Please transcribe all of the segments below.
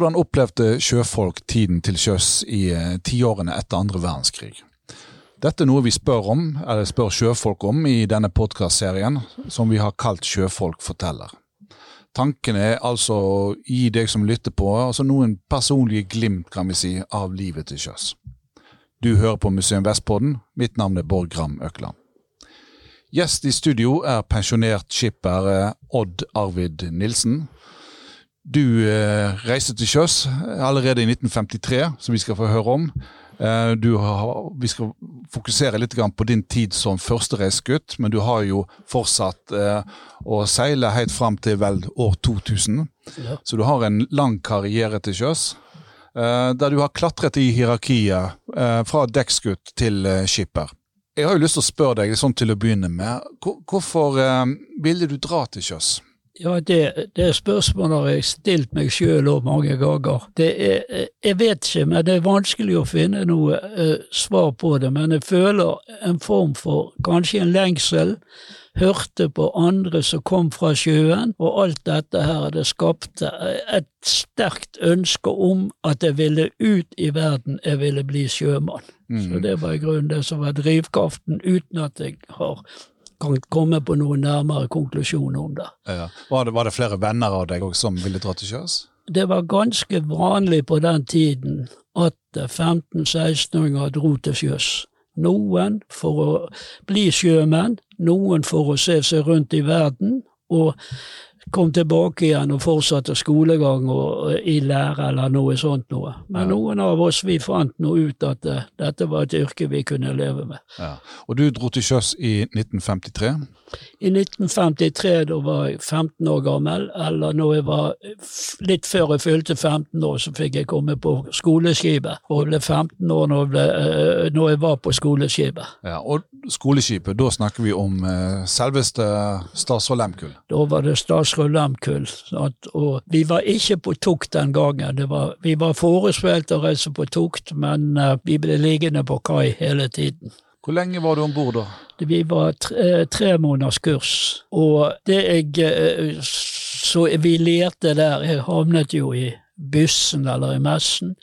Hvordan opplevde sjøfolk tiden til sjøs i eh, tiårene etter andre verdenskrig? Dette er noe vi spør om, eller spør sjøfolk om i denne podkastserien, som vi har kalt Sjøfolk forteller. Tanken er altså å gi deg som lytter på, altså noen personlige glimt kan vi si, av livet til sjøs. Du hører på Museum Vestpodden. Mitt navn er Bård Gram Økland. Gjest i studio er pensjonert skipper eh, Odd Arvid Nilsen. Du eh, reiste til sjøs allerede i 1953, som vi skal få høre om. Eh, har, vi skal fokusere litt på din tid som førstereisgutt, men du har jo fortsatt eh, å seile helt fram til vel år 2000. Ja. Så du har en lang karriere til sjøs. Eh, der du har klatret i hierarkiet eh, fra dekksgutt til eh, skipper. Jeg har jo lyst til å spørre deg sånn til å begynne med, hvorfor ville du dra til sjøs? Ja, det, det spørsmålet har jeg stilt meg sjøl òg mange ganger. Er, jeg vet ikke, men det er vanskelig å finne noe eh, svar på det. Men jeg føler en form for kanskje en lengsel. Hørte på andre som kom fra sjøen, og alt dette her det skapte et sterkt ønske om at jeg ville ut i verden, jeg ville bli sjømann. Mm. Så det var i grunnen det som var drivkraften, uten at jeg har kan komme på noen nærmere konklusjon om det. Ja. Var, det var det flere venner av deg også som ville dra til sjøs? Det var ganske vanlig på den tiden at 15-16-åringer dro til sjøs. Noen for å bli sjømenn, noen for å se seg rundt i verden, og kom tilbake igjen og fortsatte skolegang og, i lære eller noe sånt noe. Men ja. noen av oss vi fant nå ut at uh, dette var et yrke vi kunne leve med. Ja. Og du dro til sjøs i 1953? I 1953, da var jeg 15 år gammel, eller når jeg var litt før jeg fylte 15 år, så fikk jeg komme på skoleskipet. Og ble 15 år når jeg, ble, uh, når jeg var på skoleskipet. Ja, og skoleskipet, da snakker vi om uh, selveste Statsråd Lemkull? Da var det Statsråd Lemkull. Og vi var ikke på tukt den gangen. Var, vi var forespeilt å reise på tukt, men uh, vi ble liggende på kai hele tiden. Hvor lenge var du om bord da? Vi var tre, eh, tre, måneders kurs. Og det jeg eh, Så vi lærte der Jeg havnet jo i bussen eller i messen.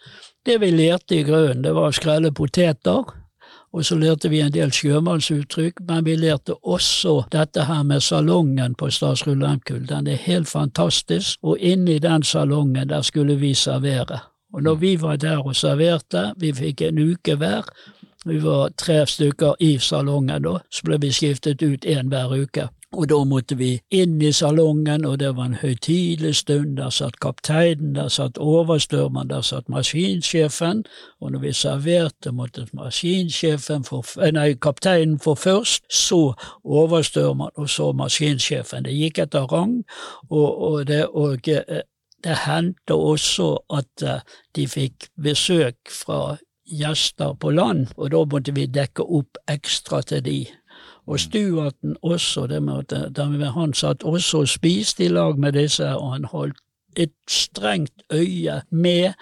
Det vi lærte i grunnen, det var å skrelle poteter. Og så lærte vi en del sjømannsuttrykk, men vi lærte også dette her med salongen på Statsrud Lehmkuhl. Den er helt fantastisk, og inni den salongen der skulle vi servere. Og når vi var der og serverte, vi fikk en uke hver, vi var tre stykker i salongen da, så ble vi skiftet ut én hver uke. Og da måtte vi inn i salongen, og det var en høytidelig stund. Der satt kapteinen, der satt overstyrmannen, der satt maskinsjefen. Og når vi serverte, måtte maskinsjefen for, eh, nei, kapteinen få først, så overstyrmannen, og så maskinsjefen. Det gikk etter rang, og, og det, og, eh, det hendte også at eh, de fikk besøk fra gjester på land, og da måtte vi dekke opp ekstra til de. Og mm. Stuarten også, det med at han satt også og spiste i lag med disse, og han holdt et strengt øye med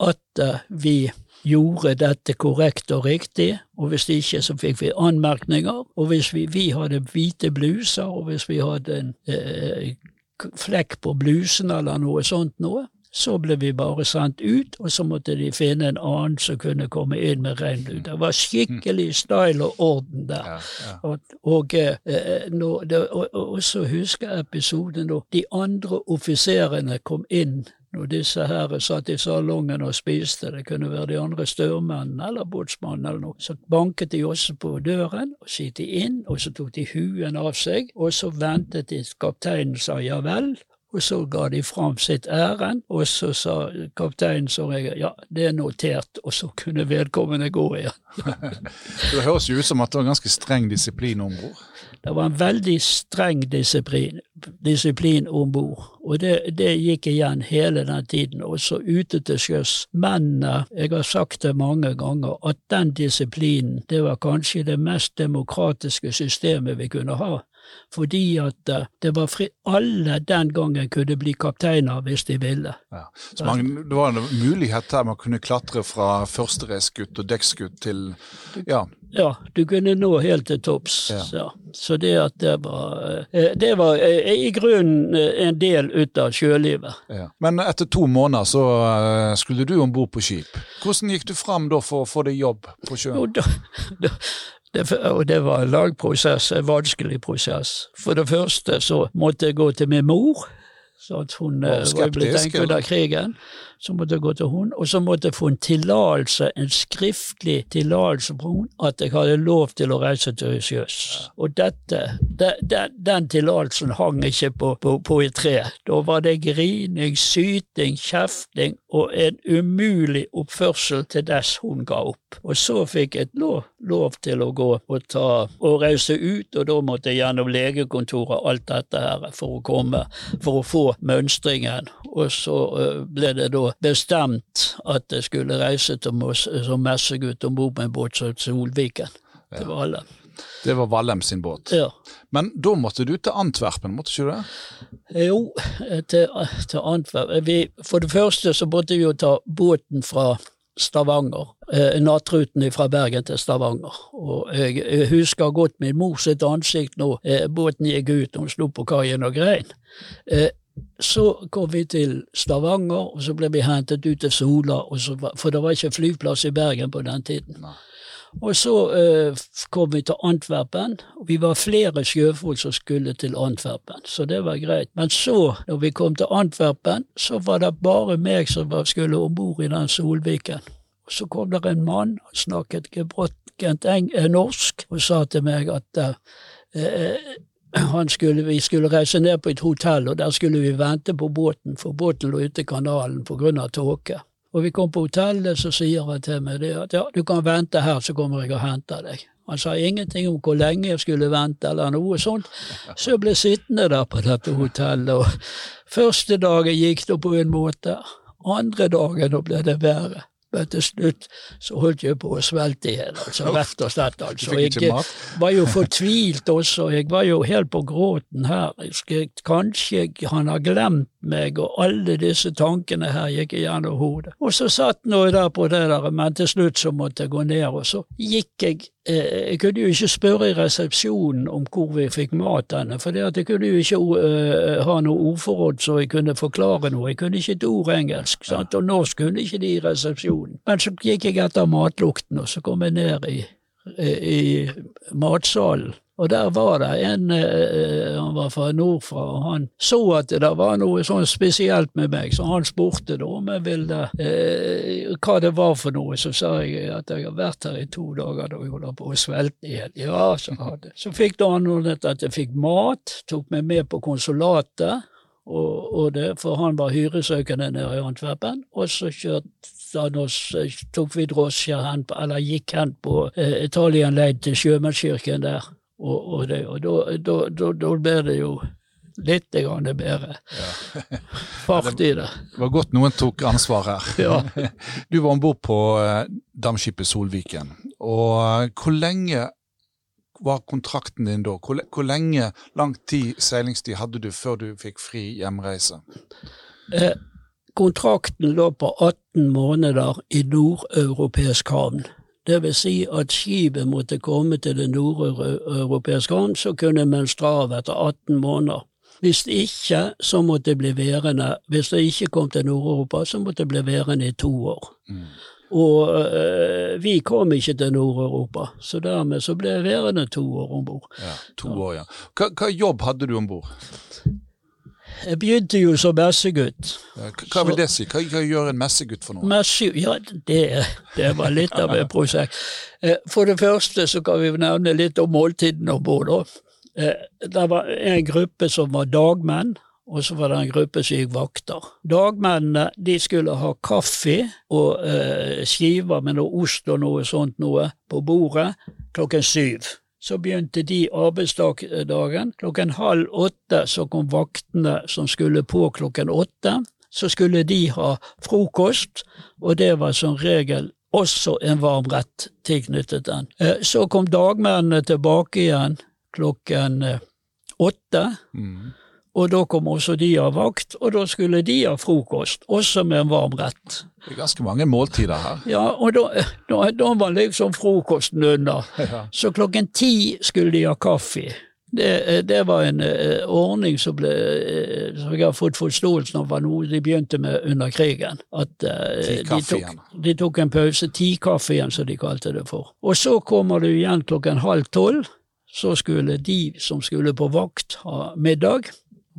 at eh, vi gjorde dette korrekt og riktig, og hvis ikke så fikk vi anmerkninger, og hvis vi, vi hadde hvite bluser, og hvis vi hadde en eh, flekk på blusen eller noe sånt noe, så ble vi bare sendt ut, og så måtte de finne en annen som kunne komme inn med ren. Det var skikkelig style og orden der. Ja, ja. Og, og, eh, eh og, og, så husker jeg episoden da de andre offiserene kom inn når disse her satt i salongen og spiste, det kunne være de andre størmennene eller båtsmannen eller noe, så banket de også på døren og skittet inn, og så tok de huen av seg, og så ventet de kapteinen sa ja vel, og så ga de fram sitt ærend, og så sa kapteinen som jeg ja, det er notert, og så kunne vedkommende gå igjen. det høres jo ut som at det var ganske streng disiplin om bord? Det var en veldig streng disiplin, disiplin om bord, og det, det, gikk igjen hele den tiden, også ute til sjøs. Men jeg har sagt det mange ganger, at den disiplinen, det var kanskje det mest demokratiske systemet vi kunne ha. Fordi at eh, det var fri, alle den gangen kunne bli kapteiner hvis de ville. Ja. Så man, det var en mulighet der man kunne klatre fra førstereisgutt og dekksgutt til ja. Ja, du kunne nå helt til topps. Ja. Så, så det at det var eh, Det var eh, i grunnen en del ut av sjølivet. ja. Men etter to måneder så skulle du om bord på skip. Hvordan gikk du fram da for å få deg jobb på sjøen? Jo, da, da, det, og det var en lang prosess, en vanskelig prosess. For det første så måtte jeg gå til min mor. Så at hun Var eh, var blitt skeptisk, enke under krigen. Så måtte jeg gå til hun, og så måtte jeg få en tillatelse, en skriftlig tillatelse fra hun, at jeg hadde lov til å reise til sjøs. Og dette, de, de, den tillatelsen hang ikke på, på, på et tre. Da var det grining, syting, kjefting og en umulig oppførsel til dess hun ga opp. Og så fikk jeg lov, lov til å gå og, ta, og reise ut, og da måtte jeg gjennom legekontoret alt dette her for å komme, for å få mønstringen. Og så øh, ble det da bestemt at jeg skulle reise Moss som messegutt om bord på en båt som het Solviken. Til Valhall. Det var Vallem sin båt. Ja. Men da måtte du til Antwerpen, måtte ikke du det? Jo, til, til Antwerpen Vi, for det første så måtte vi jo ta båten fra Stavanger. Eh, nattruten fra Bergen til Stavanger. Og jeg, jeg husker godt min mor sitt ansikt nå. eh, båten gikk ut, hun slo på kaien og grein. Eh, så kom vi til Stavanger, og så ble vi hentet ut til Sola, så, for det var ikke flyplass i Bergen på den tiden. Og så eh, kom vi til Antwerpen, vi var flere sjøfolk som skulle til Antwerpen, så det var greit. Men så, når vi kom til Antwerpen, så var det bare meg som var- skulle om bord i den Solviken. Og så kom det en mann og snakket gebrokkent eh, norsk og sa til meg at eh, eh, skulle, vi skulle reise ned på et hotell, og der skulle vi vente på båten, for båten lå ute i kanalen av tåke. Og vi kom på hotellet, så sier han til meg at ja, du kan vente her, så kommer jeg og henter deg. Han sa ingenting om hvor lenge jeg skulle vente, eller noe sånt. Så jeg ble sittende der på dette hotellet, og første dagen gikk det på en måte, andre dagen da ble det verre. Men til slutt så holdt jeg på å svelte i hjel, altså rett og slett. Altså. Jeg var jo fortvilt også, jeg var jo helt på gråten her. Jeg kanskje han har glemt meg, og alle disse tankene her gikk gjennom hodet. Og så satt nå jeg der på det der, men til slutt så måtte jeg gå ned, og så gikk jeg eh, Jeg kunne jo ikke spørre i resepsjonen om hvor vi fikk mat henne, for det jeg kunne jo ikke eh, ha noe ordforråd så jeg kunne forklare noe. Jeg kunne ikke et ord engelsk, sant? og norsk kunne ikke de i resepsjonen. Men så gikk jeg etter matlukten, og så kom jeg ned i i matsalen. Og der var det en, eh, han var fra nordfra, og han så at det var noe sånn spesielt med meg, så han spurte da om jeg ville eh, hva det var for noe. Så sa jeg at jeg har vært her i to dager da jeg holder på å svelte i hjel. Ja, så hadde Så fikk da han at jeg fikk mat, tok meg med på konsulatet, og, og det, for han var hyresøkende nede i Antwerpen, og så kjørte oss, tok vi drosje hen, eller gikk hen på eh, Italienleid til sjømannskirken der, og, og, det, og da, da, da, da ble det jo litt grann bedre fart i det. Det var godt noen tok ansvar her. Ja. Du var om bord på damskipet dampskipet Solviken. Og eh, hvor lenge var kontrakten din da? Hvor, hvor lenge, lang tid seilingstid hadde du før du fikk fri hjemreise? Eh, kontrakten lå på 18 måneder i nordeuropeisk havn. Det vil si at skipet måtte komme til den nordeuropeiske havn, så kunne man mønstre av etter 18 måneder. Hvis ikke, så måtte det bli værende Hvis det ikke kom til Nord-Europa, så måtte det bli værende i to år. Og øh, vi kom ikke til Nord-Europa, så dermed så ble jeg værende to år om bord. Ja, to år, ja. Hva, hva jobb hadde du om bord? Jeg begynte jo som messegutt. Hva, hva vil det si? Hva, hva gjør en messegutt for noe? Messe, ja, det, det var litt av et prosjekt. Eh, For det første så kan vi nevne litt om måltidene om bord. Eh, Det var en gruppe som var dagmenn, og så var det en gruppe som gikk vakter. Dagmennene de skulle ha kaffe og eh, skiver med noe ost og noe sånt noe på bordet klokken syv. Så begynte de arbeidsdagen. Klokken halv åtte så kom vaktene som skulle på klokken åtte. Så skulle de ha frokost, og det var som regel også en varm rett tilknyttet den. Eh, Så kom dagmennene tilbake igjen klokken eh, åtte. Mm. Og da kom også de av vakt, og da skulle de ha frokost, også med en varm rett. Det er ganske mange måltider her. Ja, og da, da, da var liksom frokosten under. Ja. Så klokken ti skulle de ha kaffe. Det, det var en uh, ordning som, ble, uh, som jeg har fått forståelsen av var noe de begynte med under krigen. At uh, de, tok, de tok en pause, ti-kaffe igjen, som de kalte det for. Og så kommer du igjen klokken halv tolv. Så skulle de som skulle på vakt, ha middag.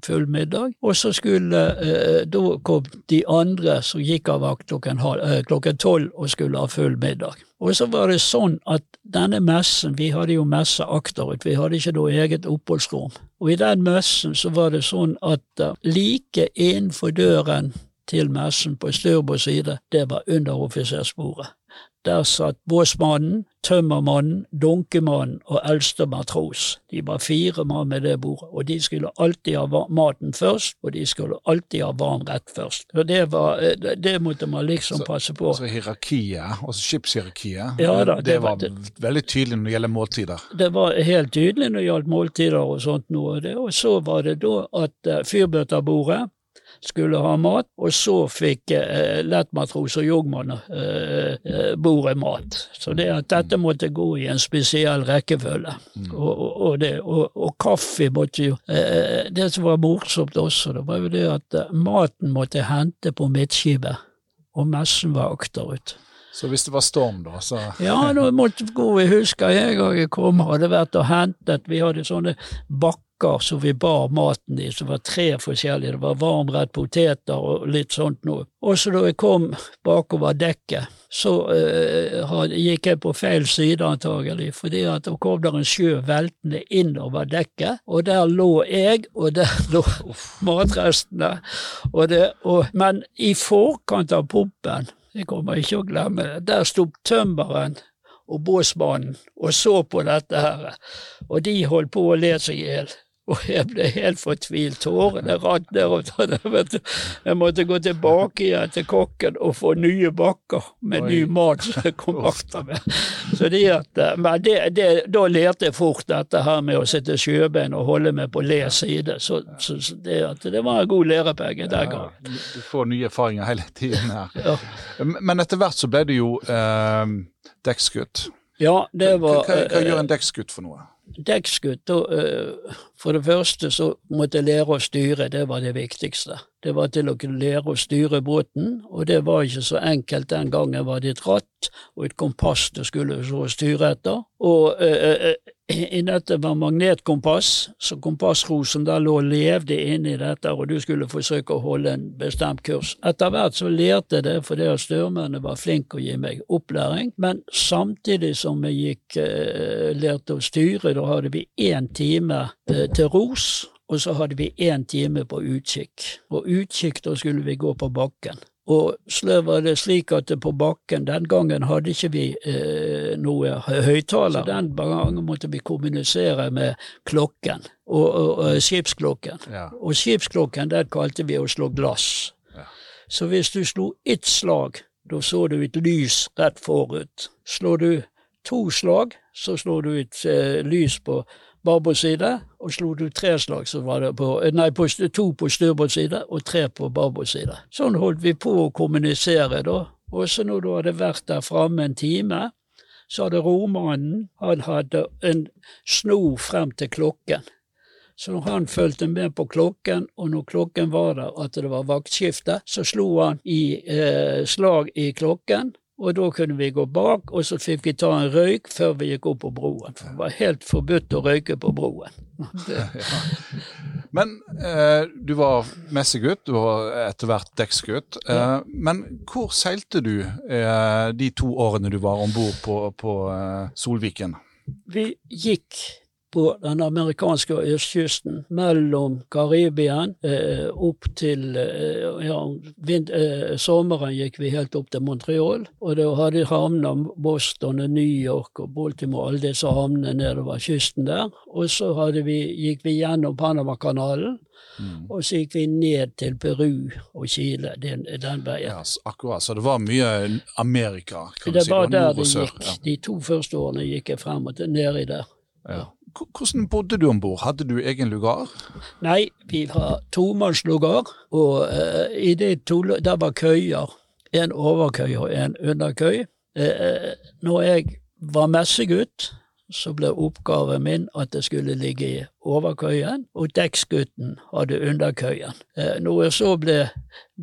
Full middag. Og så skulle eh, Da kom de andre som gikk av vakt klokken eh, klokken tolv og skulle ha full middag. Og så var det sånn at denne messen, vi hadde jo messe akterut, vi hadde ikke noe eget oppholdsrom. Og i den messen så var det sånn at eh, like innenfor døren til messen på styrbord side, det var underoffisersbordet. Der satt båsmannen, tømmermannen, dunkemannen og eldste matros. De var fire mann med det bordet, og de skulle alltid ha maten først, og de skulle alltid ha varm rett først. Og det, var, eh, det- måtte man liksom Så- passe på. Så hierarkiet, altså skipshierarkiet, Ja da, det, det var det. veldig tydelig når det gjelder måltider. Det var helt tydelig når det gjaldt måltider og sånt noe. Og så var det da at uh, fyrbøterbordet skulle ha mat, og så fikk eh, lettmatros og jogmann eh, eh, bordet mat. Så det at dette måtte gå i en spesiell rekkefølge. Og, og, og, det, og, og kaffe måtte jo eh, Det som var morsomt også, det var jo det at eh, maten måtte hente på midtskipet, og messen var akterut. Så hvis det var storm, da, så Ja, nå måtte gå, jeg husker en gang jeg kom, hadde vært og hentet, vi hadde sånne bakker som vi bar maten i, som var tre forskjellige, det var varmrett poteter og litt sånt noe. Og så da jeg kom bakover dekket, så uh, gikk jeg på feil side antagelig, fordi at da kom der en sjø veltende innover dekket, og der lå jeg, og der lå matrestene, og det, og, men i forkant av pumpen jeg kommer ikke å glemme det. Der sto tømmeren og båsmannen og så på dette her, og de holdt på å le seg i hjel. Og jeg ble helt fortvilt. Tårene rant nedover. Jeg måtte gå tilbake igjen til kokken og få nye bakker med Oi. ny mat som jeg kom akter med. Så det at, eh, men det, det, da lærte jeg fort dette her med å sitte sjøbein og holde meg på le side. Så, så, det, at det var en god lærepenge den ja, gangen. du får nye erfaringer hele tiden her. Ja. Men etter hvert så ble du jo eh, dekksgutt. ja, det var hva, hva hva gjør en dekkskutt for noe? Dekksgutt, da, eh, for det første så måtte jeg lære å styre, det var det viktigste. Det var til å kunne lære å styre båten, og det var ikke så enkelt den gangen var det et ratt og et kompass du skulle så styre etter. Og eh, eh, i dette var magnetkompass, så kompassrosen der lå og levde inni dette, og du skulle forsøke å holde en bestemt kurs. Etter hvert så lærte jeg det fordi at styrmennene var flinke å gi meg opplæring, men samtidig som jeg gikk, eh, lærte å styre, da hadde vi én time eh, til ros, og så hadde vi én time på utkikk. Og utkikk, da skulle vi gå på bakken. Og så var det slik at på bakken, den gangen hadde ikke vi eh, noe høyttaler. Så den gangen måtte vi kommunisere med klokken, og, og, og skipsklokken. Ja. Og skipsklokken, den kalte vi å slå glass. Ja. Så hvis du slo ett slag, da så du et lys rett forut. Slår du to slag, så slår du et eh, lys på babord side, og slo du tre slag, så var det på, eh, nei, på, to på styrbord side og tre på babord side. Sånn holdt vi på å kommunisere, da. Og så når du hadde vært der framme en time, så hadde romanen han hadde en snor frem til klokken. Så han fulgte med på klokken, og når klokken var der at det var vaktskifte, så slo han i eh, slag i klokken, og da kunne vi gå bak, og så fikk vi ta en røyk før vi gikk opp på broen. For det var helt forbudt å røyke på broen. ja. Men eh, du var messegutt, du var etter hvert dekksgutt. Eh, Men hvor seilte du eh, de to årene du var om bord på, på eh, Solviken? vi gikk på den amerikanske østkysten, mellom Karibia eh, opp til eh, ja, vind, eh, Sommeren gikk vi helt opp til Montreal, og da hadde havna Boston og New York og Baltimore, alle disse havnene nedover kysten der. Og så vi, gikk vi gjennom Panamakanalen, og så gikk vi ned til Peru og Chile den, den veien. Ja, akkurat. Så det var mye Amerika, kan du det si. var og der nord og det sør. gikk. De to første årene gikk jeg frem og nedi der. Ja. Hvordan bodde du om bord? Hadde du egen lugar? Nei, vi var tomannslugar, og uh, i de to, der var køyer. En overkøy og en underkøy. Uh, når jeg var messegutt, så ble oppgaven min at det skulle ligge i overkøyen, og dekksgutten hadde underkøyen. Uh, når jeg så ble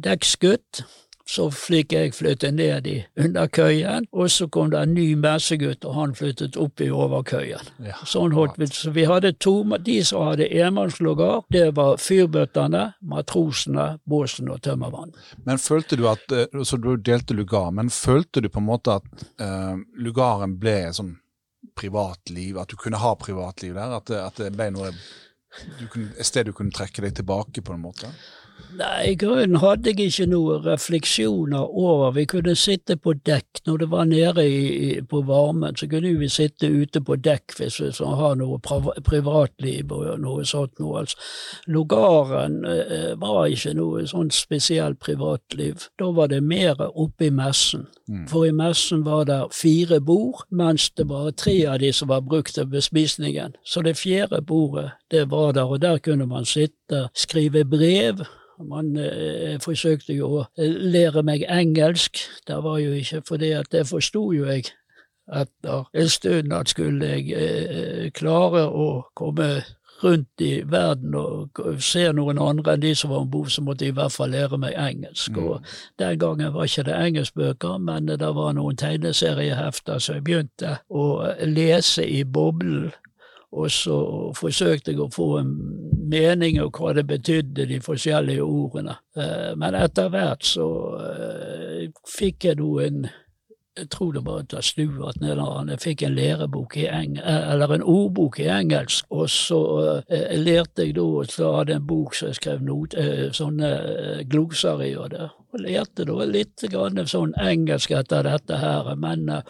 dekksgutt, så fikk jeg flytte ned i underkøyen, og så kom det en ny messegutt, og han flyttet opp i overkøyen. Ja. Sånn holdt vi Så vi hadde to, de som hadde enmannslugar, det var fyrbøttene, matrosene, båsen og tømmermannen. Men følte du at eh, Så du delte lugar, men følte du på en måte at uh, lugaren ble sånn privatliv? At du kunne ha privatliv der? At det, at det ble noe du kunne, et sted du kunne trekke deg tilbake på en måte? Nei, i grunnen hadde jeg ikke noen refleksjoner over. Vi kunne sitte på dekk når det var nede i, på varmen. Så kunne vi sitte ute på dekk hvis vi så har noe privatliv og noe sånt noe. Altså, lugaren eh, var ikke noe sånn spesielt privatliv. Da var det mer oppe i messen. Mm. For i messen var det fire bord, mens det var tre av de som var brukt til bespisningen. Så det fjerde bordet, det var der, og der kunne man sitte, skrive brev. Man eh, forsøkte jo å eh, lære meg engelsk. Det var jo ikke fordi at det forsto jo jeg etter en stund at skulle jeg eh, klare å komme rundt i verden og se noen andre enn de som var om bord, så måtte jeg i hvert fall lære meg engelsk. Mm. Og den gangen var ikke det engelskbøker, men det var noen tegneseriehefter, så jeg begynte å lese i boblen. Og så forsøkte jeg å få en mening av hva det betydde, de forskjellige ordene. Eh, Men etter hvert så eh, fikk jeg en, jeg tror det var av Stuart Nederland. Jeg fikk en lærebok i eng eller en ordbok i engelsk, og så eh, lærte jeg da så hadde en bok som jeg skrev not, eh, sånne eh, og det. Og lærte da litt grann sånn engelsk etter dette her, men uh,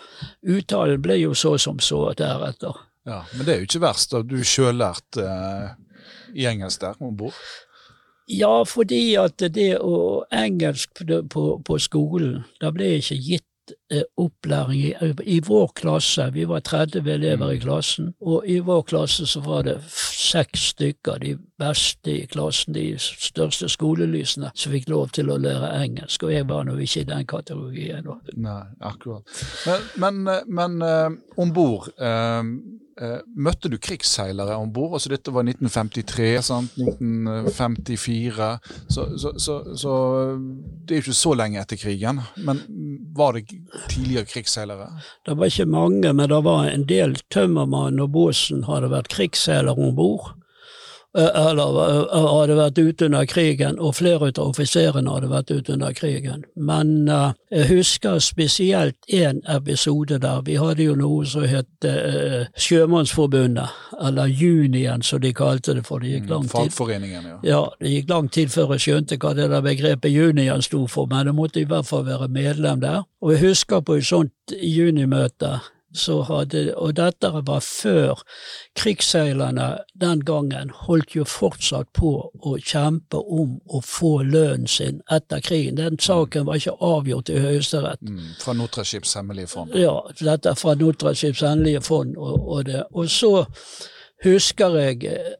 uttalen ble jo så som så deretter. Ja, Men det er jo ikke verst. da. Du sjøllært eh, i engelsk der om bord. Ja, fordi at det å engelsk på, på, på skolen, da ble ikke gitt eh, opplæring i, i vår klasse. Vi var 30 elever i klassen, og i vår klasse så var det seks stykker, de beste i klassen, de største skolelysene, som fikk lov til å lære engelsk, og jeg var nå ikke i den kategorien. nå Nei, akkurat. Men, men, eh, men eh, om bord eh, Møtte du krigsseilere om bord? Altså, dette var 1953, sant? 1954. Så, så, så, så det er jo ikke så lenge etter krigen. Men var det tidligere krigsseilere? Det var ikke mange, men det var en del tømmermann og båsen hadde vært krigsseilere om bord. Eh, Eller eh, hadde vært ute under krigen, og flere av offiserene hadde vært ute under krigen. Men uh, jeg husker spesielt én episode der. Vi hadde jo noe som het uh, Sjømannsforbundet, eller Junien som de kalte det, for det gikk lang tid. Fagforeningen, ja. Ja, det gikk lang tid før jeg skjønte hva det der begrepet junien sto for, men jeg måtte i hvert fall være medlem der. Og jeg husker på et sånt junimøte, hadde, og dette var før krigsseilerne den gangen holdt jo fortsatt på å kjempe om å få lønnen sin etter krigen. Den saken var ikke avgjort i Høyesterett. Mm, fra Notraskips hemmelige fond. Ja, dette er fra Notraskips hemmelige fond. Og, og, det. og så husker jeg eh,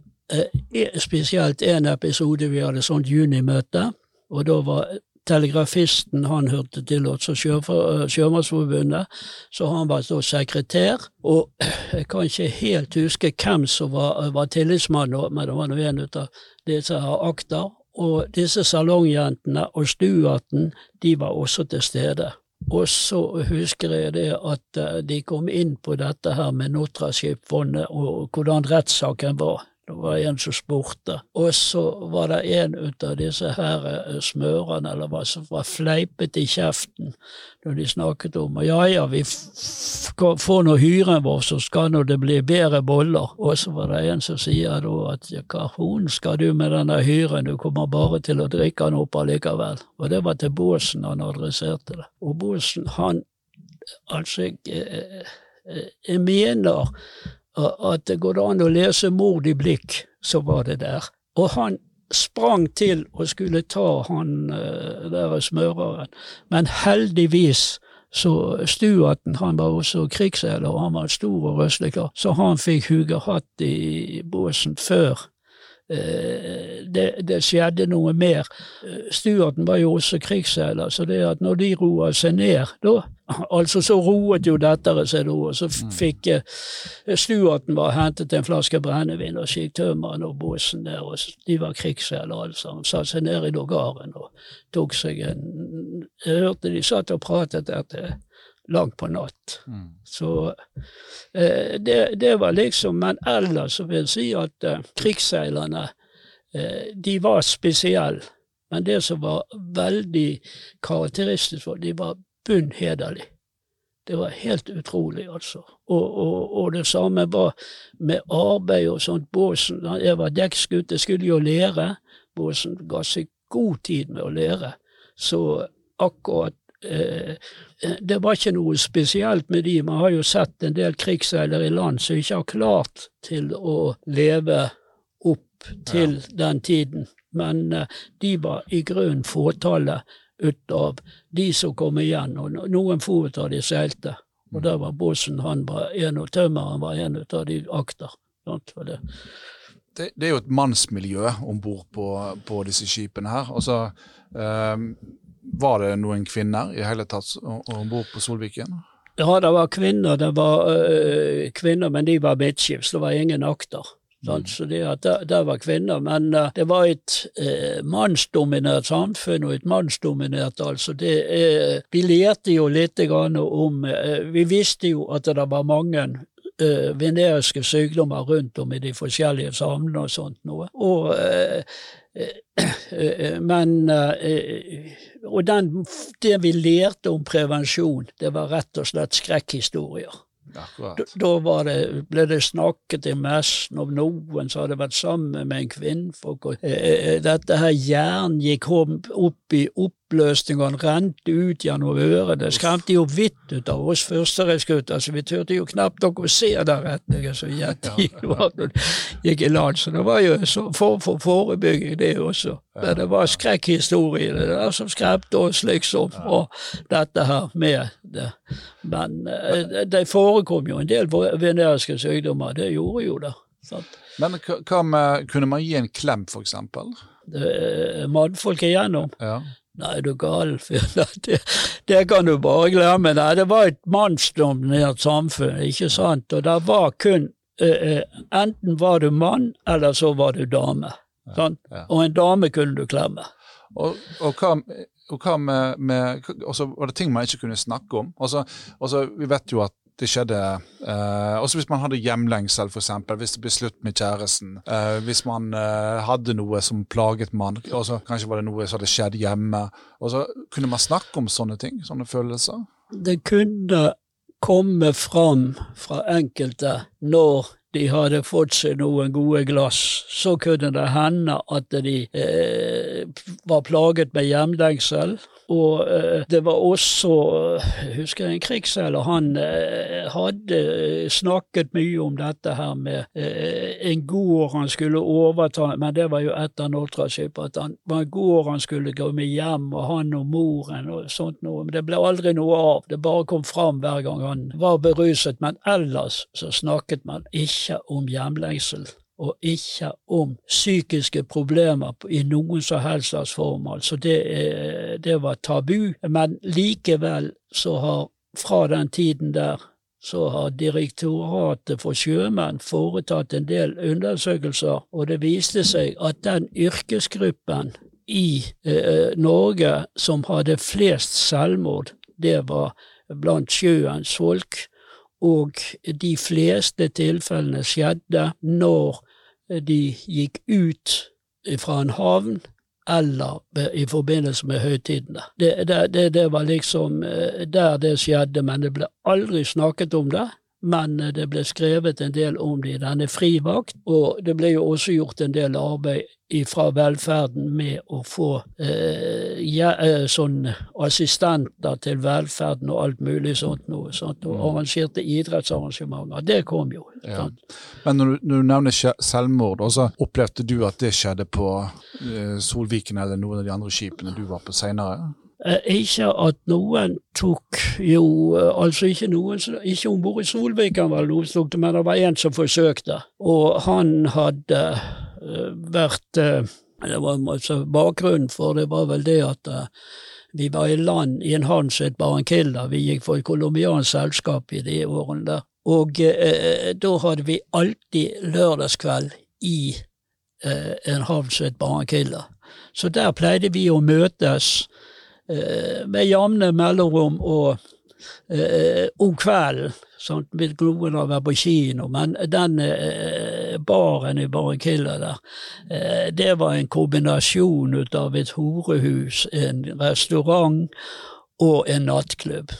eh, spesielt en episode vi hadde sånt junimøte, og da var telegrafisten han hørte til også og Sjømannsforbundet, så han var da sekretær. Og jeg kan ikke helt huske hvem som var, var tillitsmann, men det var nå en av disse akter. Og disse salongjentene og Stuarten, de var også til stede. Og så husker jeg det at eh, de kom inn på dette her med Notraskipfondet og hvordan rettssaken var. Det var en som spurte. Og så var det en ut av disse her eh, smørene, eller hva som var fleipet i kjeften når de snakket om ja ja, vi får nå hyren vår, så skal nå det bli bedre boller. Og så var det en som sier da at hva hun skal du med denne hyren, du kommer bare til å drikke den opp allikevel. Og det var til Båsen han adresserte det. Og Båsen, han Altså, jeg, eh, eh, jeg mener at det går an å lese mord i blikk, så var det der. Og han sprang til og skulle ta han eh, der smøreren, men heldigvis Så Stuarten han var også krigsseiler, og han var stor og røslig så han fikk huge hatt i båsen før det, det, skjedde noe mer. Eh, Stuarten var jo også krigsseiler, så det at når de roa seg ned da, altså Så roet jo dettere seg da, og så mm. fikk eh, Stuarten var hentet en flaske brennevin og skikk tømmeren og båsen der, og de var krigsseilere alle sammen. Satte seg ned i dogaren og tok seg en Jeg hørte de satt og pratet etter langt på natt. Mm. Så eh, det, det, var liksom Men ellers så vil jeg si at eh, krigsseilerne, eh, de var spesielle. Men det som var veldig karakteristisk for de var bunn hederlige. Det var helt utrolig, altså. Og, og, og, det samme var med arbeid og sånt. Båsen, jeg var dekksgutt, jeg skulle jo lære. Båsen ga seg god tid med å lære. Så akkurat det var ikke noe spesielt med de. Man har jo sett en del krigsseilere i land som ikke har klart til å leve opp til ja. den tiden. Men eh, de var i grunnen fåtallet ut av de som kom igjen, og noen få av de seilte. Og mm. der var Bossen han var en, og tømmeren var en av de akter. Det. Det, det, er jo et mannsmiljø om bord på, på, disse skipene her. Altså, um, var det noen kvinner i hele tatt om bord på Solviken? Ja, det var kvinner, det var øh, kvinner, men de var midtskips. Det var ingen akter. Mm. Så det, at det, det, var kvinner, men uh, det var et uh, mannsdominert samfunn, og et mannsdominert altså det uh, Vi lærte jo litt om Vi visste jo at det var mange uh, veneriske sykdommer rundt om i de forskjellige samlene og sånt noe. Og men Og den, det vi lærte om prevensjon, det var rett og slett skrekkhistorier. Da, da det, ble det snakket i messen om noen som hadde vært sammen med en kvinnfolk. Og, eh, dette her jern gikk opp i opp oppløsning, og rente ut gjennom øret. Det skremte jo vidt ut av oss førstereisgutter, så vi turte jo knapt nok å se den retningen som jettigen gikk i land. Så det var jo en form for forebygging, det også. Men det var skrekkhistorie det der som skremte oss, liksom, fra dette her med det. Men eh, det forekom jo en del veneriske sykdommer, det gjorde jo det. Sant? Men hva med, kunne man gi en klem, eksempel? Mannfolk igjennom? Ja. Nei, du gal, det, det kan du bare glemme. Nei, det var et mannsdominert samfunn, ikke sant, og det var kun uh, Enten var du mann, eller så var du dame. Ja, ja. Og en dame kunne du klemme. Og, og hva, og hva med, med altså, Var det ting man ikke kunne snakke om? Altså, altså, vi vet jo at det skjedde. Eh, også hvis man hadde hjemlengsel, f.eks. Hvis det ble slutt med kjæresten. Eh, hvis man eh, hadde noe som plaget man. Også, kanskje var det noe som hadde skjedd hjemme. Og så Kunne man snakke om sånne ting? Sånne følelser? Det kunne komme fram fra enkelte når de hadde fått seg noen gode glass, så kunne det hende at de eh, var plaget med hjemlengsel. Og eh, det var også, husker jeg en krigsseiler, han eh, hadde snakket mye om dette her med eh, en gård han skulle overta, men det var jo etter Nortraship, at han var en gård han skulle gå med hjem, og han og moren og sånt noe. Men det ble aldri noe av, det bare kom fram hver gang han var beruset. Men ellers så snakket man ikke om hjemlengsel og ikke om psykiske problemer i noen som helst slags form. Altså det, det var tabu. Men likevel så har fra den tiden der så har Direktoratet for sjømenn foretatt en del undersøkelser, og det viste seg at den yrkesgruppen i eh, Norge som hadde flest selvmord, det var blant sjøens folk, og de fleste tilfellene skjedde når de gikk ut fra en havn eller i forbindelse med høytidene. Det, det, det, var liksom eh, der det skjedde, men det ble aldri snakket om det. Men eh, det ble skrevet en del om det i denne frivakt, og det ble jo også gjort en del arbeid fra velferden med å få eh, ja, eh, sånn assistenter til velferden og alt mulig sånt noe. Sånt, og mm. arrangerte idrettsarrangementer. Det kom jo. Ja. Men når du, når du, nevner selvmord, også, opplevde du at det skjedde på eh, Solviken eller noen av de andre skipene du var på seinere? Eh, ikke at noen tok jo eh, Altså ikke noen ikke om det noen som tok det, men det var en som forsøkte. Og han hadde vært Det var altså bakgrunnen for det var vel det at vi var i land i en havn som het Barranquilla. Vi gikk for et colombiansk selskap i de årene der. Og eh, da hadde vi alltid lørdagskveld i eh, en havn som het Barranquilla. Så der pleide vi å møtes eh, med jevne mellomrom og eh, om kvelden. Sånn, noen har vært på kino, men den eh, baren i Barranquilla der, eh, det var en kombinasjon ut av et horehus, en restaurant og en nattklubb.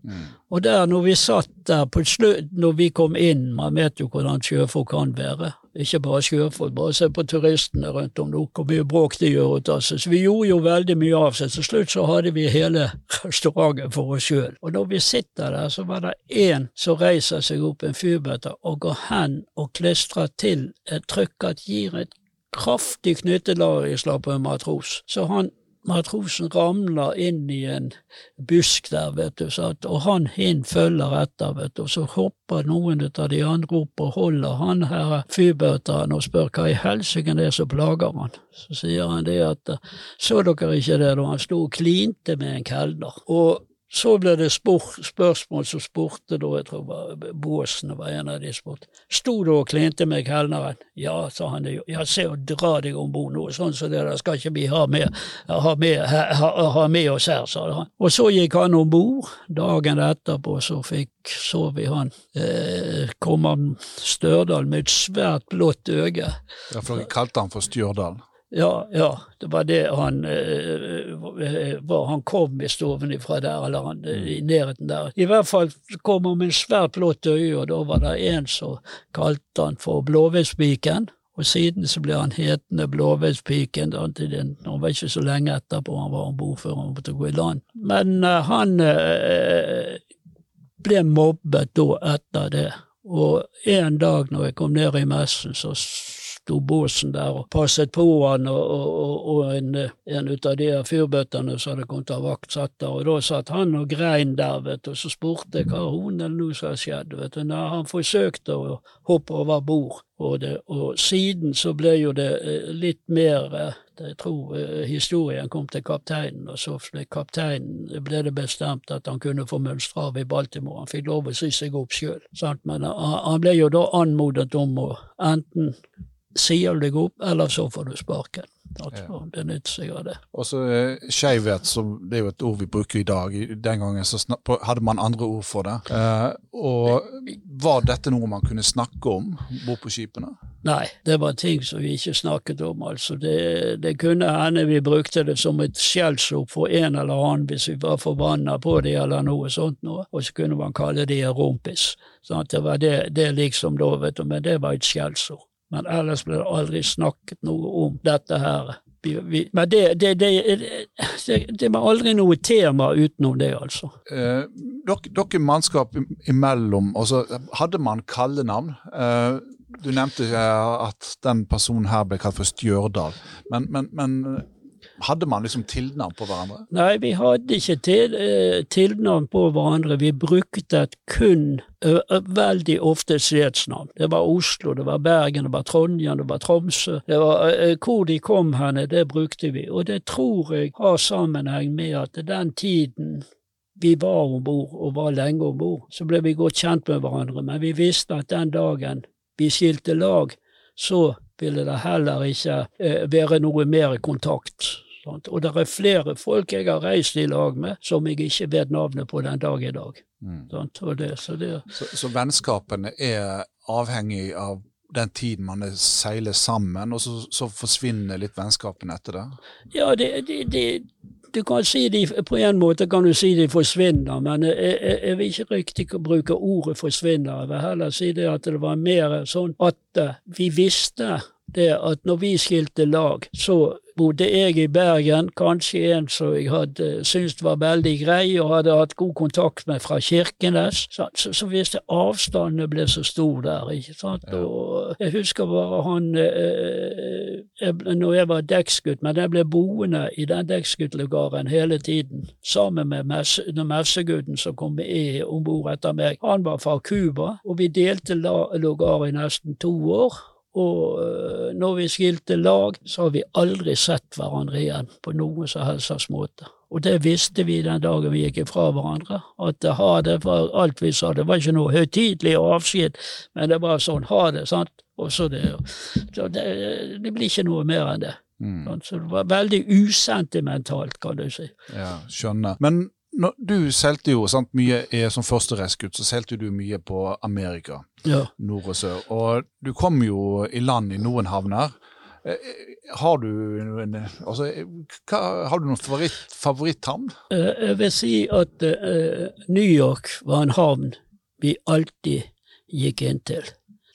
Mm. Og der, når vi satt der på slutt, når vi kom inn, man vet jo hvordan sjøfolk kan være, ikke bare sjøfolk, bare se på turistene rundt om nå, hvor mye bråk de gjør ut av seg. Så vi gjorde jo veldig mye av seg. Til slutt så hadde vi hele restauranten for oss sjøl. Og når vi sitter der, så var det én som reiser seg opp, en fyrbøtter, og går hen og klistrer til et trykk at gir et kraftig knyttelarislag på en matros. Så han matrosen ramler inn i en busk der, vet du, sant? og han hin følger etter, vet du, og så hopper noen av de andre opp og holder han her fyrbøteren og spør hva i helsike det er som plager han. Så sier han det at så dere ikke det da han sto og klinte med en kelner. Og så ble det spørsmål som spurte da, jeg tror var Båsen var en av de spurte. Sto du og klinte med kelneren? Ja, sa han. Ja, se å dra deg om bord nå, sånn som så det der skal ikke vi ha med, ha med, ha, ha med oss her, sa han. Og så gikk han om bord. Dagen etterpå så fikk så vi han. Eh, kom han Størdal med et svært blått øye. Ja, for dere kalte han for Stjørdal? Ja, ja, det var det han eh, var Han kom i stoven ifra der, eller han, eh, i mm. nærheten der. I hvert fall kom han med en svært blått øye, og da var det en som kalte han for Blåveispiken. Og siden så ble han hetende Blåveispiken. Han var ikke så lenge etterpå han var om bord før han måtte gå i land. Men uh, han uh, ble mobbet da etter det. Og en dag når jeg kom ned i messen, så sto båsen der og passet på han, og, og, og en, en av de fyrbøttene som hadde kommet av vakt, satt der. Og da satt han og grein der, vet du, og så spurte jeg hva hun eller noe som hadde skjedd. vet du. Nei, han forsøkte å hoppe over bord, og, det, og siden så ble jo det eh, litt mer eh, jeg tror uh, historien kom til kapteinen, og så ble kapteinen ble det bestemt at han kunne få mønstre av i Baltimore. Han fikk lov å sy seg opp sjøl. Men han ble jo da anmodet om å enten sier du deg opp, eller så får du sparken. Altså, ja. Benytte seg av det. Og så eh, Skeivhet, det er jo et ord vi bruker i dag. Den gangen så hadde man andre ord for det. Eh, og Var dette noe man kunne snakke om bort på skipene? Nei, det var ting som vi ikke snakket om. altså. Det, det kunne hende vi brukte det som et skjellsord for en eller annen hvis vi var forbanna på det eller noe sånt noe, og så kunne man kalle det rumpis. Sånn det var det, det liksom da, vet du, men det var et skjellsord men ellers ble det aldri snakket noe om dette her. Vi, vi, men det, det, det, det, var aldri noe tema utenom det, altså. Eh, dere, dere mannskap imellom, altså, hadde man kallenavn? Eh, du nevnte at den personen her ble kalt for Stjørdal, men, men, men hadde man liksom tilnavn på hverandre? Nei, vi hadde ikke til, eh, tilnavn på hverandre. Vi brukte et kun veldig ofte stedsnavn. Det var Oslo, det var Bergen, det var Trondheim, det var Tromsø. Det var, hvor de kom henne, det brukte vi. Og det tror jeg har sammenheng med at den tiden vi var om bord, og var lenge om bord, så ble vi godt kjent med hverandre. Men vi visste at den dagen vi skilte lag, så ville det heller ikke være noe mer kontakt. Sant? Og det er flere folk jeg har reist i lag med som jeg ikke vet navnet på den dag i dag. Mm. Det, så, det, så, så vennskapene er avhengig av den tiden man seiler sammen, og så, så forsvinner litt vennskapene etter det? Ja, det, det, du kan si de, På en måte kan du si de forsvinner, men jeg, jeg, jeg vil ikke riktig bruke ordet forsvinner. Jeg vil heller si det at det var mer sånn at vi visste det at når vi skilte lag, så bodde jeg i Bergen, kanskje en som jeg hadde syntes var veldig grei og hadde hatt god kontakt med fra Kirkenes. Så, så, hvis det avstandene ble så stor der, ikke sant. Ja. Og jeg husker bare han eh, jeg, Når jeg var dekksgutt, men jeg ble boende i den dekksguttlegaren hele tiden, sammen med messe, messegutten som kom om bord etter meg. Han var fra Cuba, og vi delte lugar i nesten to år. Og øh, når vi skilte lag, så har vi aldri sett hverandre igjen på noen som helst måte. Og det visste vi den dagen vi gikk ifra hverandre, at ha det var alt vi sa. Det var ikke noe høytidelig avskjed, men det var sånn ha det, sant. Og så det, så det, det blir ikke noe mer enn det. Mm. Sånn, så det var veldig usentimentalt, kan du si. Ja, skjønner. Men når, du seilte jo sant, mye som første så seilte du mye på Amerika, ja. nord og sør. Og du kom jo i land i noen havner. Eh, har du noen, altså, hva, har du noen favoritt, favoritthavn? Eh, jeg vil si at uh, New York var en havn vi alltid gikk inn til.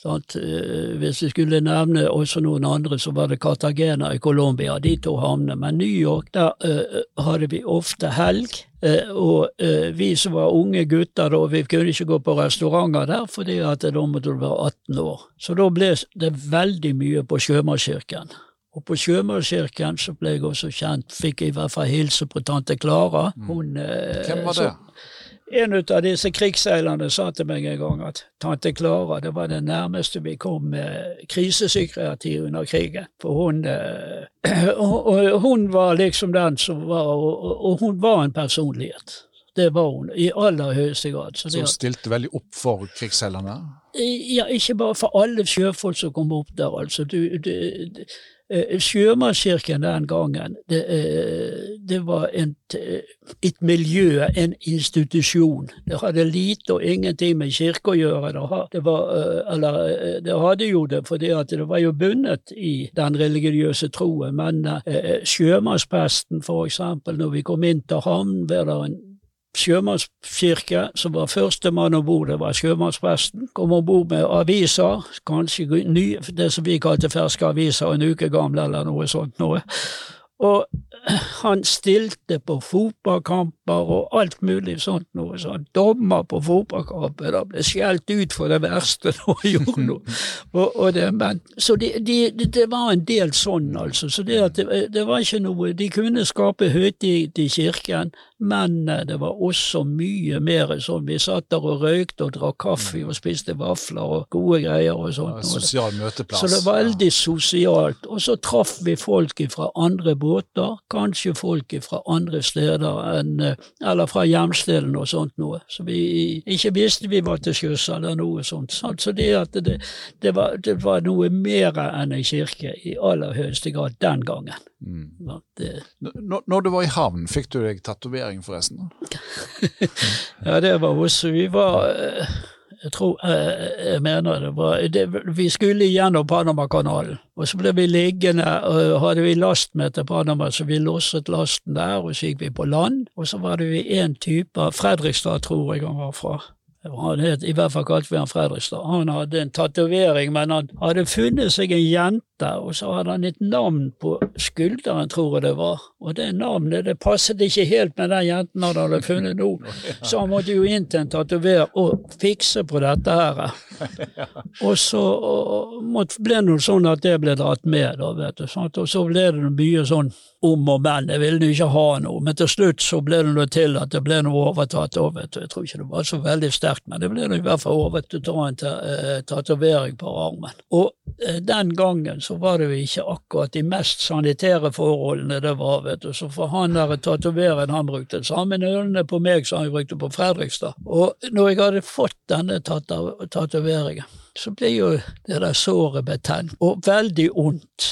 Sant? Eh, hvis vi skulle nevne også noen andre, så var det Cartagena i Colombia, de to havnene. Men New York, der uh, hadde vi ofte helg. Uh, og uh, vi som var unge gutter, da, vi kunne ikke gå på restauranter der, fordi at da måtte du være 18 år. Så da ble det veldig mye på Sjømannskirken. Og på Sjømannskirken så ble jeg også kjent, fikk jeg i hvert fall hilse på tante Klara. Mm. Hun, Hvem var det? Så, en av disse krigsseilerne sa til meg en gang at tante Klara det var det nærmeste vi kom med krisepsykiatri under krigen. For hun, eh, og, hun var liksom den som var Og, hun var en personlighet. Det var hun, i aller høyeste grad. Så, hun stilte veldig opp for krigsseilerne? Ja, ikke bare for alle sjøfolk som kom opp der, altså. Du, du, Eh, sjømannskirken den gangen, det, eh, det var et, et miljø, en institusjon. Det hadde lite og ingenting med kirke å gjøre. Det, var, eh, eller, det hadde jo det, for det var jo bundet i den religiøse troen. Men sjømannspresten, for eksempel, når vi kom inn til havn, var det en sjømannskirke, som var førstemann om bord, det var sjømannspresten. Kom om bord med aviser, kanskje ny, det som vi kalte ferske aviser, en uke gamle eller noe sånt noe. Og han stilte på fotballkamper og alt mulig sånt noe sånn. Dommer på fotballkamper, da ble skjelt ut for det verste de gjorde noe. Og, og det, men, så det, de, det, var en del sånn, altså. Så det, det, det var ikke noe De kunne skape høytid i kirken, men eh, det var også mye mer sånn. Vi satt der og røykte og drakk kaffe og spiste vafler og gode greier og sånt. Ja, sosial møteplass. Så det var veldig sosialt. Og så traff vi folk fra andre båter, kanskje folk fra andre steder enn eh, Eller fra hjemstedet og sånt noe. Så vi ikke visste vi var til sjøs eller noe sånt. Så det at det, det, var, det var noe mer enn en kirke i aller høyeste grad den gangen. Mm. Det, når, når, du var i havn, fikk du deg tatovering forresten? ja, det var også Vi var eh, Jeg tror eh, Jeg mener det var det, Vi skulle gjennom Panamakanalen, og så ble vi liggende og Hadde vi last med til Panama, så vi losset lasten der, og så gikk vi på land. Og så var det vi en type Fredrikstad, tror jeg han var fra. Han het, I hvert fall kalte vi han Fredrikstad. Han hadde en tatovering, men han hadde funnet seg en jente, og så hadde han et navn på skulderen, tror jeg det var. Og det navnet det passet ikke helt med den jenten han hadde funnet nå, så han måtte jo inn til en tatoverer og fikse på dette her. Og så og, ble det sånn at det ble dratt med, da, vet du. Sant? Og så ble det mye sånn om og men. Jeg ville ikke ha noe, men til slutt så ble det noe til at det ble noe overtatt òg, vet du. Jeg tror ikke det var så veldig sterkt, men det ble i hvert fall overtatt ta en uh, tatovering på armen. Og uh, den gangen så var det jo ikke akkurat de mest sanitære forholdene det var, vet du. Så for han der tatoveren, han brukte de samme nølene på meg som han brukte på Fredrikstad. Og når jeg hadde fått denne tatoveringen, så ble jo det der såret betent, og veldig ondt.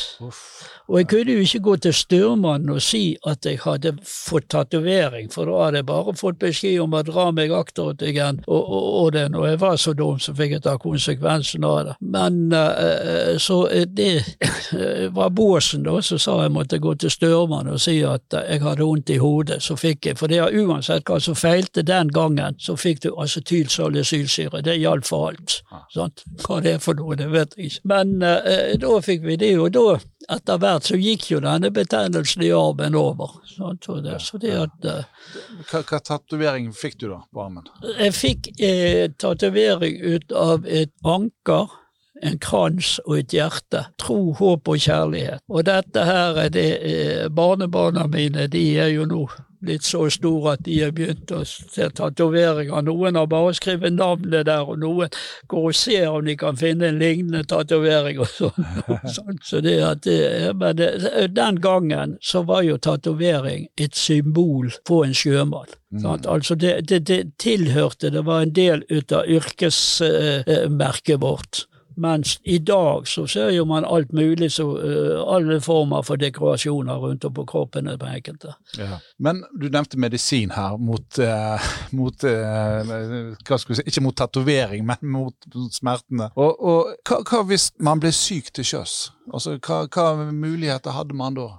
Og jeg kunne jo ikke gå til styrmannen og si at jeg hadde fått tatovering, for da hadde jeg bare fått beskjed om å dra meg akterut igjen, og, og, og det, når jeg var så dum, så fikk jeg ta konsekvensen av det. Men uh, så det var båsen, da, så sa jeg måtte gå til styrmannen og si at jeg hadde vondt i hodet. Så fikk jeg, for det er uansett hva som feilte den gangen, så fikk du acetylsalicylsyre. Det gjaldt for alt. Sant? Hva det er for noe, det vet jeg ikke. Men eh, da fikk vi det, og da, etter hvert, så gikk jo denne betennelsen i armen over. Sant? Så det, så det at eh, Hva, hva tatovering fikk du da på armen? Jeg fikk eh, tatovering ut av et anker, en krans og et hjerte. Tro, håp og kjærlighet. Og dette her, det, eh, barnebarna mine, de er jo nå blitt så store at de har begynt å se tatoveringer. Noen har bare skrevet navnet der, og noen går og ser om de kan finne en lignende tatovering og sånn. Så det at det, men det, den gangen så var jo tatovering et symbol på en sjømann. Sant? Altså det, det, det tilhørte, det var en del ut av yrkesmerket vårt. Mens i dag så ser jo man alt mulig, så uh, alle former for dekorasjoner rundt om på kroppene på enkelte. Ja. Men du nevnte medisin her mot, uh, mot uh, hva skal vi si, Ikke mot tatovering, men mot, mot smertene. Og, og hva, hva, hvis man ble syk til sjøs? Altså, hva, hva, muligheter hadde man da?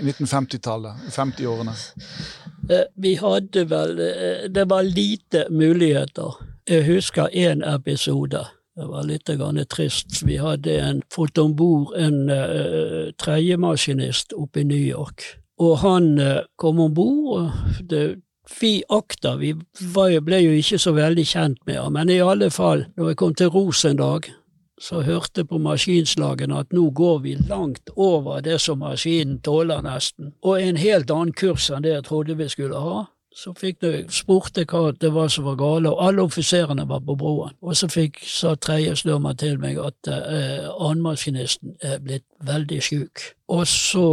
I 1950-tallet? 50-årene? vi hadde vel Det var lite muligheter. Jeg husker én episode. Det var litt trist. Vi hadde fått om bord en uh, tredjemaskinist oppe i New York. Og han uh, kom om bord. Vi akta, vi var, ble jo ikke så veldig kjent med ham, men i alle fall, når jeg kom til Ros en dag, så hørte på maskinslagene at nå går vi langt over det som maskinen tåler, nesten, og en helt annen kurs enn det jeg trodde vi skulle ha. Så fikk du, spurte hva det var som var gale, og alle offiserene var på broen. Og så fikk, sa tredje styrmann til meg at eh, annenmaskinisten er blitt veldig syk. Og så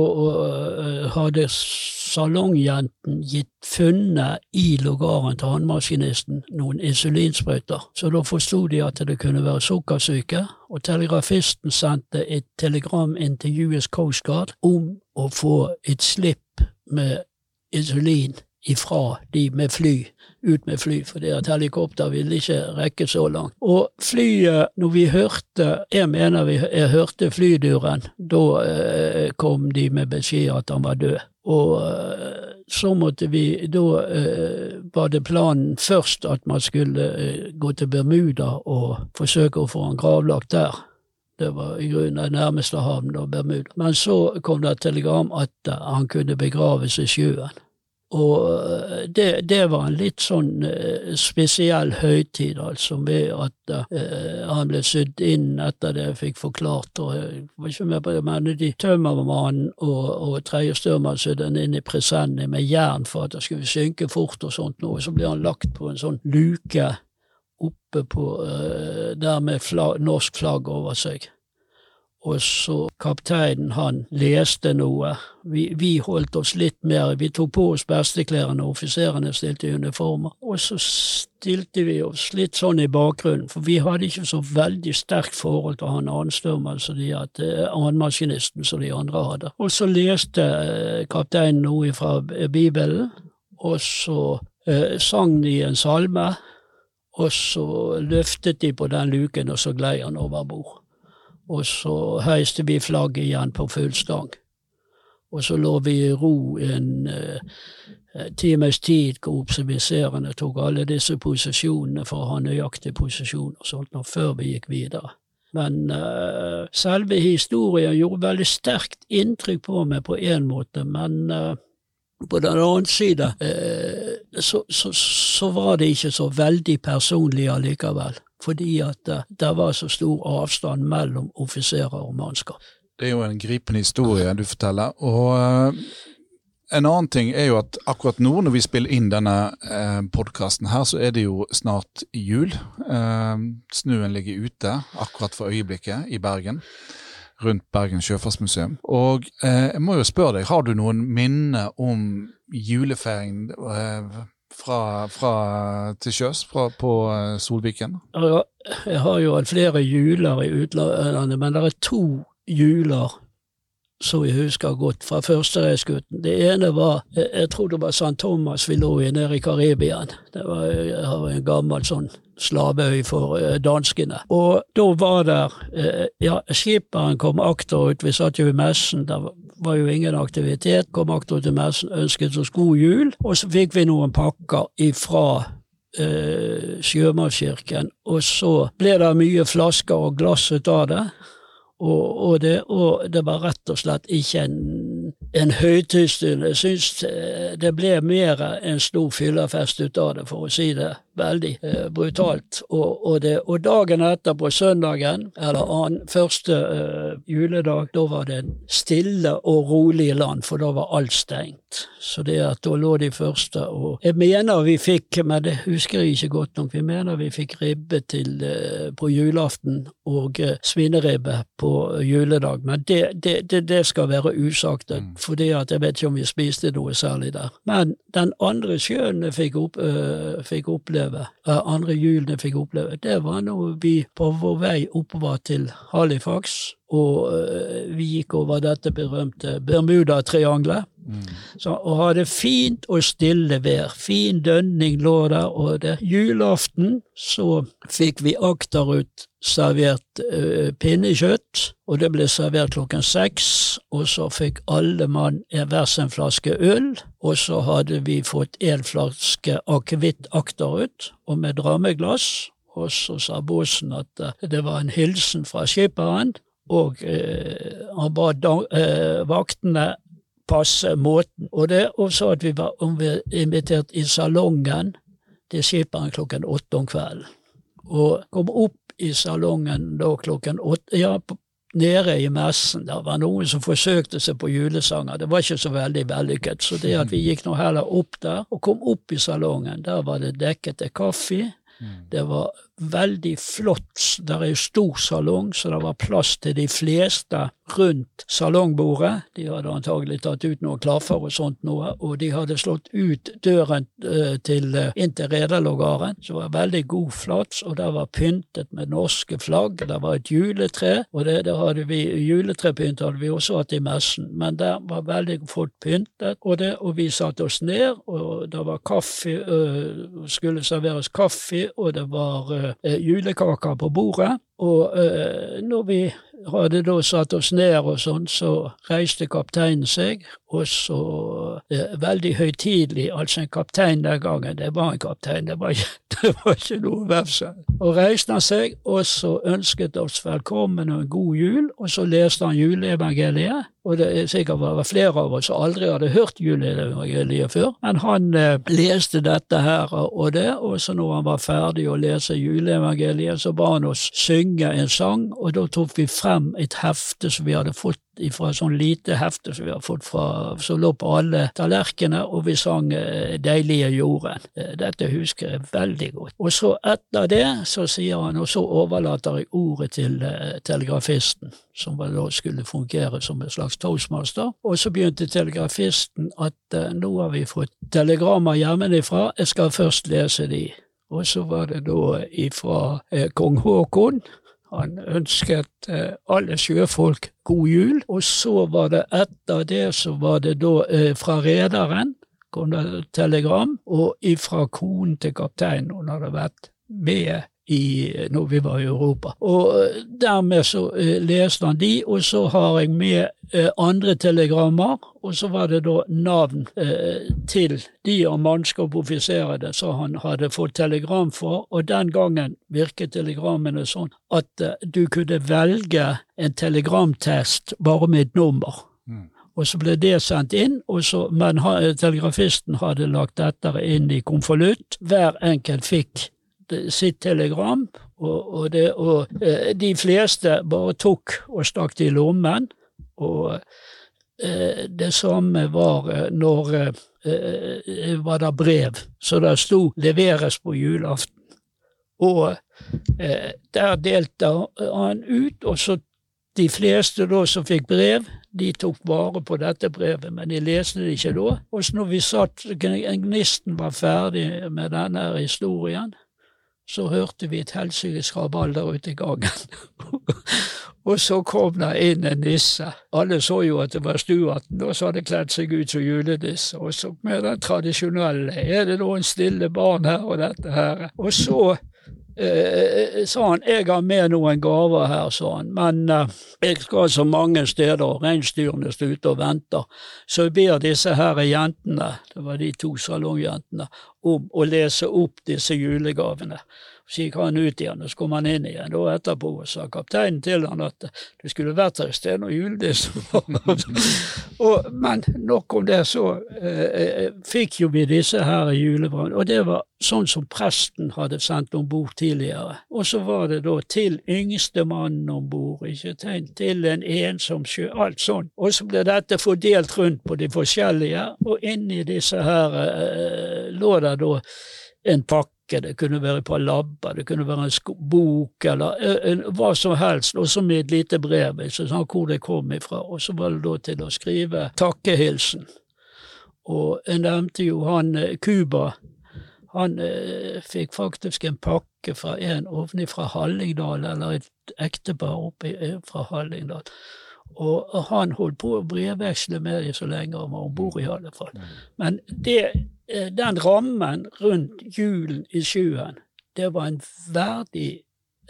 eh, hadde salongjenten gitt funnet i logaren til annenmaskinisten noen insulinsprøyter. Så da forsto de at det kunne være sukkersyke, og telegrafisten sendte et telegram inn til US Coast Guard om å få et slipp med insulin ifra de med fly, ut med fly, for det at helikopter ville ikke rekke så langt. Og flyet, når vi hørte, jeg mener vi, jeg hørte flyduren, da eh, kom de med beskjed at han var død. Og eh, så måtte vi, da eh, var det planen først at man skulle eh, gå til Bermuda og forsøke å få han gravlagt der. Det var i grunnen den nærmeste havnen Bermuda. Men så kom det et telegram at eh, han kunne begraves i sjøen. Og eh, det, det, var en litt sånn uh, spesiell høytid, altså, med at uh, han ble sydd inn etter det jeg fikk forklart. og jeg var ikke med på det, men de Tømmermannen og, og tredje størmann sydde han inn i presenning med jern for at det skulle synke fort og sånt noe. Så ble han lagt på en sånn luke oppe på uh, der med flag, norsk flagg over seg og så kapteinen, han leste noe. Vi, vi, holdt oss litt mer, vi tok på oss besteklærne, offiserene stilte i uniformer. Og så stilte vi oss litt sånn i bakgrunnen, for vi hadde ikke så veldig sterkt forhold til han annenstørmen som de at eh, annenmaskinisten som de andre hadde. Og så leste eh, kapteinen noe fra Bibelen, og så eh, sang de en salme, og så løftet de på den luken, og så glei han over bord og så heiste vi flagget igjen på full stang. Og så lå vi i ro en uh, times tid hvor observiserende tok alle disse posisjonene for å ha nøyaktig posisjon og sånt, og før vi gikk videre. Men uh, selve historien gjorde veldig sterkt inntrykk på meg på én måte, men uh, på den annen side så, så, så var det ikke så veldig personlig allikevel fordi at uh, det var så stor avstand mellom offiserer og mannskap. Det er jo en gripende historie du forteller. og uh, En annen ting er jo at akkurat nå når vi spiller inn denne eh, podkasten her, så er det jo snart jul. Eh, snøen ligger ute akkurat for øyeblikket i Bergen. Rundt Bergen sjøfartsmuseum. Og eh, jeg må jo spørre deg, har du noen minner om julefeiring eh, fra, fra til sjøs på uh, Solviken? Jeg har jo hatt flere juler i utlandet, men det er to juler som jeg husker godt fra førstereisgutten. Det ene var jeg tror det var San Thomas vi lå i nede i Karibien. Det var, jeg en gammel sånn slaveøy for uh, danskene. Og da var der uh, Ja, skipperen kom akterut, vi satt jo i messen, der var jo ingen aktivitet. Kom akterut i messen, ønsket oss god jul, og så fikk vi noen pakker ifra eh, Sjømannskirken, og så ble det mye flasker og glass ut av det. Og, og, det, og det var rett og slett ikke en, en høytidsstund. Jeg syns eh, det ble mer en stor fyllefest ut av det, for å si det veldig eh, brutalt. Og, og, det, og, dagen etter, på søndagen, eller an, første eh, juledag, da var det stille og rolig land, for da var alt stengt. Så det at da lå de første og Jeg mener vi fikk, men det husker jeg ikke godt nok, vi mener vi fikk ribbe til, eh, på julaften og eh, svineribbe på juledag, men det, det, det skal være usagt, mm. For jeg vet ikke om vi spiste noe særlig der. Men den andre sjøen jeg fikk, opp, øh, fikk oppleve øh, andre julen jeg fikk oppleve, det var når vi på vår vei oppover til Halifax, og øh, vi gikk over dette berømte Bermudatriangelet. Mm. og hadde fint og stille vær. Fin dønning lå der, og det julaften så fikk vi akterut servert uh, pinnekjøtt, og det ble servert klokken seks. Og så fikk alle mann hver sin flaske øl, og så hadde vi fått en flaske akevitt akterut, og med drammeglass. Og så sa båsen at uh, det var en hilsen fra skipperen, og uh, han ba vaktene passe måten. Og det også at vi var invitert i salongen til skipperen klokken åtte om kvelden. Og kom opp i salongen da klokken åtte, ja, nede i messen. Det var noen som forsøkte seg på julesanger. Det var ikke så veldig vellykket. Så det at vi gikk nå heller opp der, og kom opp i salongen, der var det dekket til kaffe. Mm. Det var veldig flott. Det er jo stor salong, så det var plass til de fleste rundt salongbordet. De hadde antagelig tatt ut noen klaffer og sånt noe, og de hadde slått ut døren uh, til, uh, inn til rederlogaren, som var veldig god flats, og der var pyntet med norske flagg. Der var et juletre, og det, det hadde vi, juletrepynt hadde vi også hatt i messen, men der var veldig fort pyntet, og, det, og vi satte oss ned, og det var kaffe, øh, skulle serveres kaffe, og det var julekaker på bordet. Og når vi hadde da satt oss ned og sånn, så reiste kapteinen seg, og så eh, veldig høytidelig, altså en kaptein den gangen, det var en kaptein, det var ikke, det var ikke noe vefsel. Og reiste han seg, og så ønsket oss velkommen og en god jul, og så leste han juleevangeliet, og det er sikkert var flere av oss som aldri hadde hørt juleevangeliet før, men han eh, leste dette her og det, og så når han var ferdig å lese juleevangeliet, så ba han oss synge en sang, og da tok vi frem et hefte som vi hadde fått fra sånn lite hefte som vi har fått fra, som lå på alle tallerkenene, og vi sang eh, Deilige jorden. Eh, dette husker jeg veldig godt. Og så etter det så sier han, og så overlater jeg ordet til uh, telegrafisten, som da skulle fungere som en slags toastmaster. Og så begynte telegrafisten at nå har vi fått telegrammer hjemmefra, jeg skal først lese de. Og så var det da ifra eh, kong Haakon, han ønsket eh, alle sjøfolk god jul, og så var det etter det så var det da eh, fra rederen kom det telegram, og ifra konen til kapteinen, hun hadde vært med i, når vi var i Europa. Og eh, dermed så uh, leste han de, og så har jeg med uh, andre telegrammer, og så var det da navn til de av mannskap og offiserene som han hadde fått telegram for, og den gangen virket telegrammene sånn at du kunne velge en telegramtest bare med et nummer. Mm. Og så ble det sendt inn, så, men telegrafisten hadde lagt dette inn i konvolutt. Hver enkelt fikk sitt telegram, og, og, det, og eh, de fleste bare tok og stakk det i lommen. Og eh, det samme var eh, når eh, var det brev, så det sto 'leveres på julaften'. Og eh, der delte han ut, og så de fleste da som fikk brev, de tok vare på dette brevet, men de leste det ikke da. Og så når vi satt, gnisten var ferdig med denne historien, så hørte vi et helsikes rabalder ute i gangen. og så kom det inn en nisse. Alle så jo at det var Stuarten, og så hadde kledd seg ut som julenisse. Og så med den tradisjonelle 'er det noen stille barn her', og dette her. Og så eh, sa han 'jeg har med noen gaver her', sa han, 'men eh, jeg skal så mange steder, reinsdyrene står ute og venter', så jeg ber disse her jentene, det var de to salongjentene, om å lese opp disse julegavene. Så gikk han ut igjen, og så kom han inn igjen Og etterpå sa kapteinen til han at du skulle vært her i sted når julenissen men nok om det, så eh, eh fikk jo vi disse her i julebrannen. Og det var sånn som presten hadde sendt om bord tidligere. Og så var det da til yngstemannen om bord, ikke tegn til en ensom sjø, alt sånn. Og så ble dette fordelt rundt på de forskjellige, og inni disse her eh, lå det da en pakke det kunne være et par labber, det kunne være en bok eller en, hva som helst, og så med et lite brev, så sånn hvor det kom ifra. Og så var det da til å skrive takkehilsen. Og jeg nevnte jo han Cuba. Han eh, fikk faktisk en pakke fra en ovenifra Hallingdal, eller et ektepar oppe fra Hallingdal. Og han holdt på å brevveksle med dem så lenge han var om bord, i alle fall. Mm. Men det Eh, den rammen rundt julen i sjøen, det var en verdig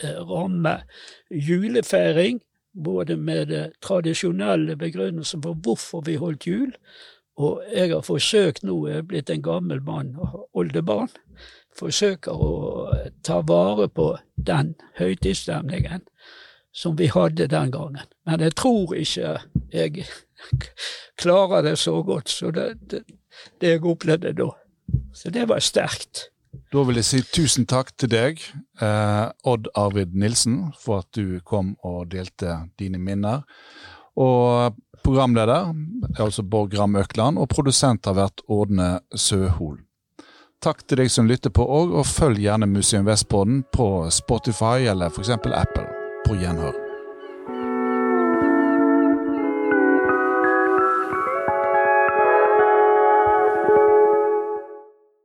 eh, ramme. Julefeiring, både med det tradisjonelle begrunnelsen for hvorfor vi holdt jul, og jeg har forsøkt nå, jeg er blitt en gammel mann og oldebarn, forsøker å ta vare på den høytidsstemningen som vi hadde den gangen. Men jeg tror ikke jeg klarer det så godt Så det, det, det, jeg opplevde da. Så det var sterkt. Da vil jeg si tusen takk til deg, eh, Odd Arvid Nilsen, for at du kom og delte dine minner. Og programleder er altså Borg Gram Økland, og produsent har vært Ådne Søhol. Takk til deg som lytter på òg, og følg gjerne Museum Vestboden på Spotify eller f.eks. Apple. På gjenhør.